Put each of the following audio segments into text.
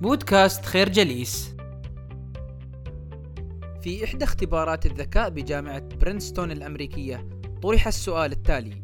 بودكاست خير جليس. في إحدى اختبارات الذكاء بجامعة برينستون الأمريكية طرح السؤال التالي.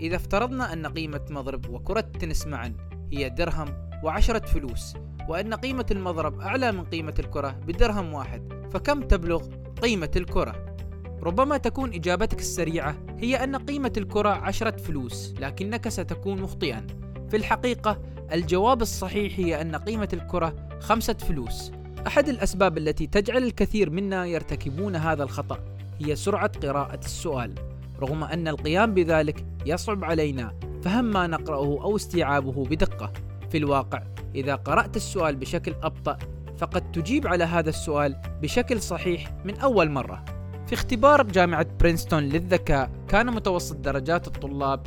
إذا افترضنا أن قيمة مضرب وكرة تنس معا هي درهم وعشرة فلوس وأن قيمة المضرب أعلى من قيمة الكرة بدرهم واحد فكم تبلغ قيمة الكرة؟ ربما تكون إجابتك السريعة هي أن قيمة الكرة عشرة فلوس لكنك ستكون مخطئا. في الحقيقة الجواب الصحيح هي أن قيمة الكرة خمسة فلوس. أحد الأسباب التي تجعل الكثير منا يرتكبون هذا الخطأ هي سرعة قراءة السؤال. رغم أن القيام بذلك يصعب علينا فهم ما نقرأه أو استيعابه بدقة. في الواقع إذا قرأت السؤال بشكل أبطأ فقد تجيب على هذا السؤال بشكل صحيح من أول مرة. في اختبار جامعة برينستون للذكاء كان متوسط درجات الطلاب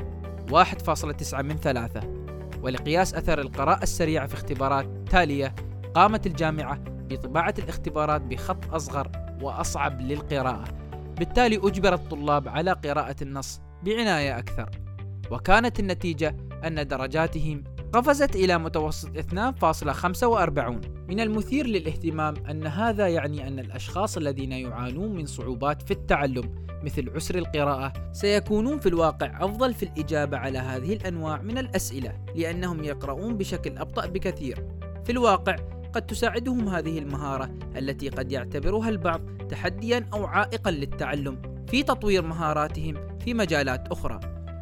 1.9 من 3 ولقياس أثر القراءة السريعة في اختبارات تالية قامت الجامعة بطباعة الاختبارات بخط أصغر وأصعب للقراءة. بالتالي أجبر الطلاب على قراءة النص بعناية أكثر. وكانت النتيجة أن درجاتهم قفزت إلى متوسط 2.45 من المثير للاهتمام أن هذا يعني أن الأشخاص الذين يعانون من صعوبات في التعلم مثل عسر القراءة سيكونون في الواقع أفضل في الإجابة على هذه الأنواع من الأسئلة لأنهم يقرؤون بشكل أبطأ بكثير. في الواقع قد تساعدهم هذه المهارة التي قد يعتبرها البعض تحديا أو عائقا للتعلم في تطوير مهاراتهم في مجالات أخرى.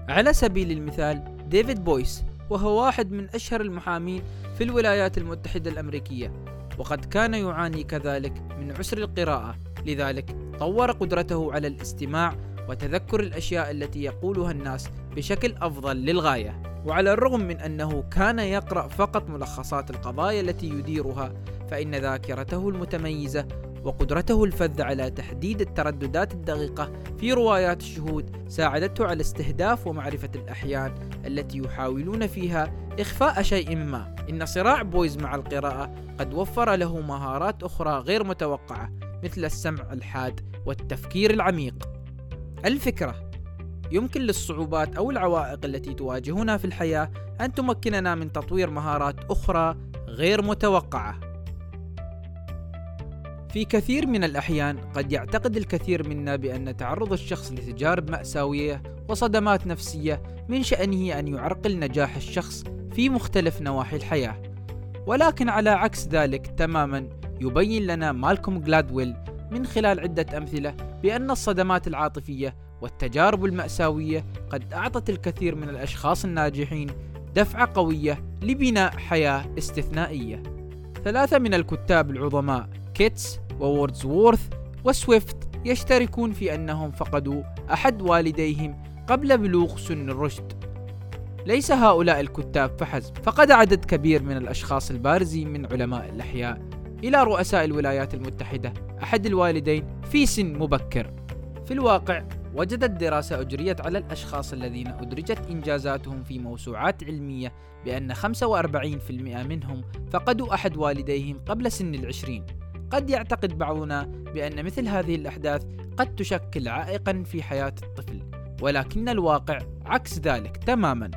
على سبيل المثال ديفيد بويس وهو واحد من أشهر المحامين في الولايات المتحدة الأمريكية. وقد كان يعاني كذلك من عسر القراءة. لذلك طور قدرته على الاستماع وتذكر الأشياء التي يقولها الناس بشكل أفضل للغاية. وعلى الرغم من أنه كان يقرأ فقط ملخصات القضايا التي يديرها فإن ذاكرته المتميزة وقدرته الفذة على تحديد الترددات الدقيقة في روايات الشهود ساعدته على استهداف ومعرفة الأحيان التي يحاولون فيها إخفاء شيء ما. إن صراع بويز مع القراءة قد وفر له مهارات أخرى غير متوقعة مثل السمع الحاد والتفكير العميق. الفكرة يمكن للصعوبات أو العوائق التي تواجهنا في الحياة أن تمكننا من تطوير مهارات أخرى غير متوقعة. في كثير من الأحيان قد يعتقد الكثير منا بأن تعرض الشخص لتجارب مأساوية وصدمات نفسية من شأنه أن يعرقل نجاح الشخص في مختلف نواحي الحياة ولكن على عكس ذلك تماما يبين لنا مالكوم جلادويل من خلال عدة أمثلة بأن الصدمات العاطفية والتجارب المأساوية قد أعطت الكثير من الأشخاص الناجحين دفعة قوية لبناء حياة استثنائية. ثلاثة من الكتاب العظماء كيتس ووردزوورث وسويفت يشتركون في أنهم فقدوا أحد والديهم قبل بلوغ سن الرشد. ليس هؤلاء الكتاب فحسب فقد عدد كبير من الأشخاص البارزين من علماء الأحياء إلى رؤساء الولايات المتحدة أحد الوالدين في سن مبكر. في الواقع وجدت دراسة أجريت على الأشخاص الذين أدرجت إنجازاتهم في موسوعات علمية بأن 45% منهم فقدوا أحد والديهم قبل سن العشرين. قد يعتقد بعضنا بأن مثل هذه الأحداث قد تشكل عائقا في حياة الطفل ولكن الواقع عكس ذلك تماما.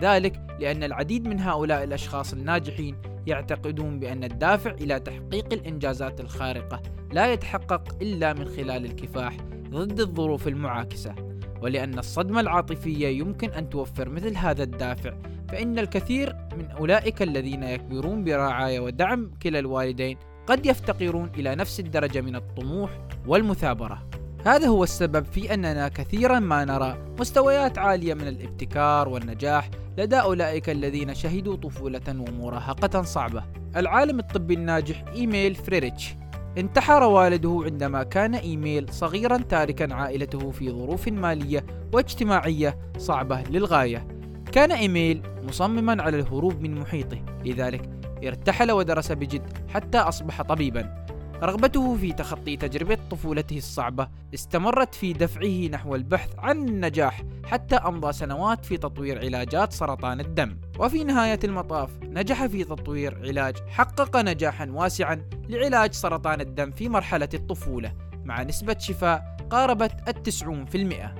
ذلك لأن العديد من هؤلاء الأشخاص الناجحين يعتقدون بأن الدافع إلى تحقيق الإنجازات الخارقة لا يتحقق إلا من خلال الكفاح ضد الظروف المعاكسة. ولأن الصدمة العاطفية يمكن أن توفر مثل هذا الدافع فإن الكثير من أولئك الذين يكبرون برعاية ودعم كلا الوالدين قد يفتقرون إلى نفس الدرجة من الطموح والمثابرة. هذا هو السبب في أننا كثيرا ما نرى مستويات عالية من الابتكار والنجاح لدى أولئك الذين شهدوا طفولة ومراهقة صعبة. العالم الطبي الناجح إيميل فريريتش انتحر والده عندما كان إيميل صغيرا تاركا عائلته في ظروف مالية واجتماعية صعبة للغاية. كان إيميل مصمما على الهروب من محيطه، لذلك ارتحل ودرس بجد حتى أصبح طبيبا. رغبته في تخطي تجربة طفولته الصعبة استمرت في دفعه نحو البحث عن النجاح حتى أمضى سنوات في تطوير علاجات سرطان الدم. وفي نهاية المطاف نجح في تطوير علاج حقق نجاحا واسعا لعلاج سرطان الدم في مرحلة الطفولة. مع نسبة شفاء قاربت التسعون في المئة.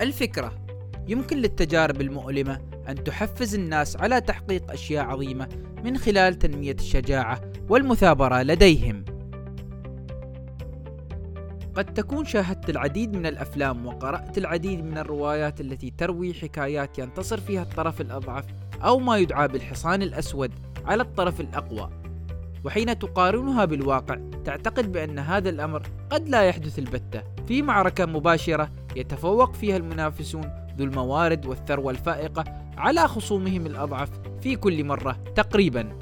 الفكرة يمكن للتجارب المؤلمة أن تحفز الناس على تحقيق أشياء عظيمة من خلال تنمية الشجاعة والمثابرة لديهم. قد تكون شاهدت العديد من الأفلام وقرأت العديد من الروايات التي تروي حكايات ينتصر فيها الطرف الأضعف أو ما يدعى بالحصان الأسود على الطرف الأقوى وحين تقارنها بالواقع تعتقد بأن هذا الأمر قد لا يحدث البتة في معركة مباشرة يتفوق فيها المنافسون ذو الموارد والثروة الفائقة على خصومهم الأضعف في كل مرة تقريبا.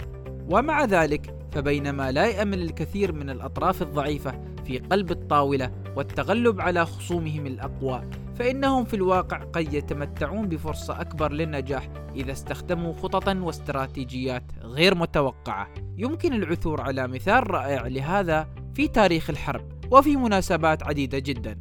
ومع ذلك فبينما لا يأمل الكثير من الأطراف الضعيفة في قلب الطاولة والتغلب على خصومهم الأقوى فإنهم في الواقع قد يتمتعون بفرصة أكبر للنجاح إذا استخدموا خططا واستراتيجيات غير متوقعة. يمكن العثور على مثال رائع لهذا في تاريخ الحرب وفي مناسبات عديدة جدا.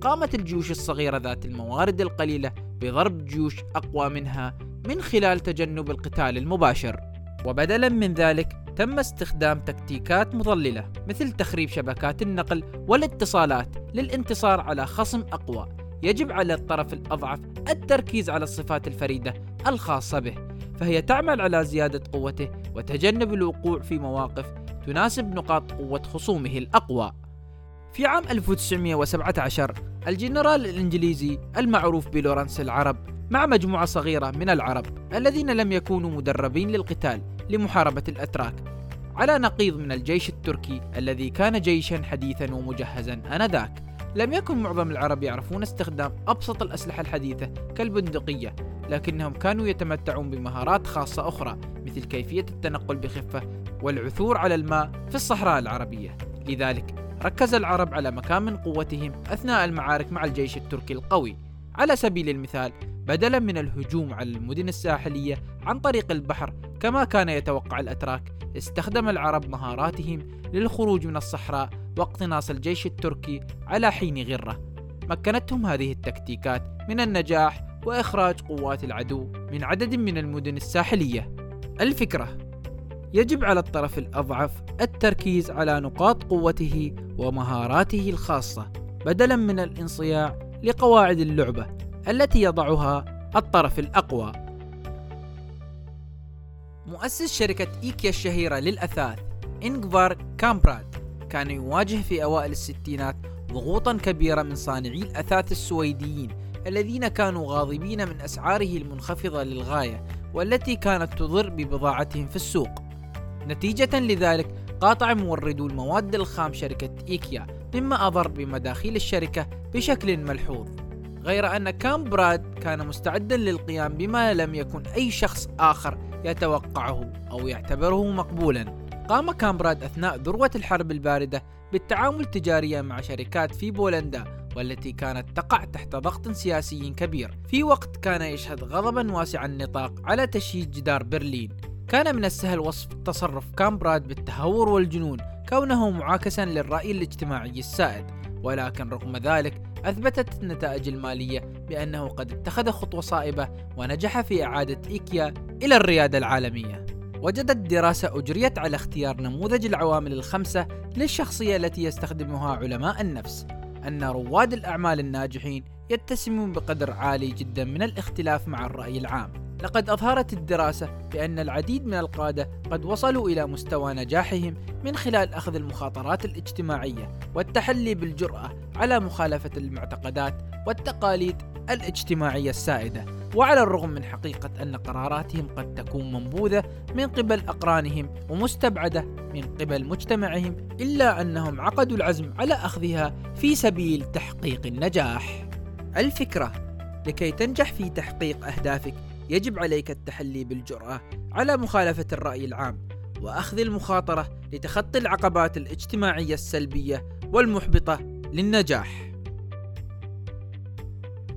قامت الجيوش الصغيرة ذات الموارد القليلة بضرب جيوش أقوى منها من خلال تجنب القتال المباشر. وبدلا من ذلك تم استخدام تكتيكات مضللة مثل تخريب شبكات النقل والاتصالات للانتصار على خصم أقوى. يجب على الطرف الأضعف التركيز على الصفات الفريدة الخاصة به فهي تعمل على زيادة قوته وتجنب الوقوع في مواقف تناسب نقاط قوة خصومه الأقوى. في عام 1917 الجنرال الإنجليزي المعروف بلورنس العرب مع مجموعة صغيرة من العرب الذين لم يكونوا مدربين للقتال لمحاربة الأتراك على نقيض من الجيش التركي الذي كان جيشا حديثا ومجهزا آنذاك. لم يكن معظم العرب يعرفون استخدام أبسط الأسلحة الحديثة كالبندقية لكنهم كانوا يتمتعون بمهارات خاصة أخرى مثل كيفية التنقل بخفة والعثور على الماء في الصحراء العربية. لذلك ركز العرب على مكان من قوتهم أثناء المعارك مع الجيش التركي القوي. على سبيل المثال بدلا من الهجوم على المدن الساحلية عن طريق البحر كما كان يتوقع الأتراك استخدم العرب مهاراتهم للخروج من الصحراء واقتناص الجيش التركي على حين غرة. مكنتهم هذه التكتيكات من النجاح وإخراج قوات العدو من عدد من المدن الساحلية. الفكرة يجب على الطرف الأضعف التركيز على نقاط قوته ومهاراته الخاصة بدلا من الانصياع لقواعد اللعبة التي يضعها الطرف الأقوى. مؤسس شركة إيكيا الشهيرة للأثاث إنغفار كامبراد كان يواجه في أوائل الستينات ضغوطا كبيرة من صانعي الأثاث السويديين الذين كانوا غاضبين من أسعاره المنخفضة للغاية والتي كانت تضر ببضاعتهم في السوق. نتيجة لذلك قاطع موردو المواد الخام شركة إيكيا مما أضر بمداخيل الشركة بشكل ملحوظ. غير أن كام براد كان مستعدا للقيام بما لم يكن أي شخص آخر يتوقعه أو يعتبره مقبولا. قام كامبراد أثناء ذروة الحرب الباردة بالتعامل تجاريا مع شركات في بولندا والتي كانت تقع تحت ضغط سياسي كبير. في وقت كان يشهد غضبا واسع النطاق على تشييد جدار برلين. كان من السهل وصف تصرف كامبراد بالتهور والجنون كونه معاكسا للرأي الاجتماعي السائد. ولكن رغم ذلك أثبتت النتائج المالية بأنه قد اتخذ خطوة صائبة ونجح في إعادة إيكيا إلى الريادة العالمية. وجدت دراسة أجريت على اختيار نموذج العوامل الخمسة للشخصية التي يستخدمها علماء النفس أن رواد الأعمال الناجحين يتسمون بقدر عالي جدا من الاختلاف مع الرأي العام. لقد أظهرت الدراسة بأن العديد من القادة قد وصلوا إلى مستوى نجاحهم من خلال أخذ المخاطرات الاجتماعية والتحلي بالجرأة على مخالفة المعتقدات والتقاليد الاجتماعية السائدة. وعلى الرغم من حقيقة أن قراراتهم قد تكون منبوذة من قبل أقرانهم ومستبعدة من قبل مجتمعهم إلا أنهم عقدوا العزم على أخذها في سبيل تحقيق النجاح. الفكرة لكي تنجح في تحقيق أهدافك يجب عليك التحلي بالجرأة على مخالفة الرأي العام وأخذ المخاطرة لتخطي العقبات الاجتماعية السلبية والمحبطة للنجاح.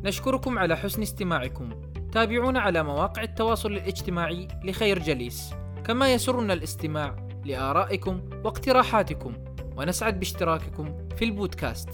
نشكركم على حسن استماعكم. تابعونا على مواقع التواصل الاجتماعي لخير جليس، كما يسرنا الاستماع لآرائكم واقتراحاتكم، ونسعد باشتراككم في البودكاست.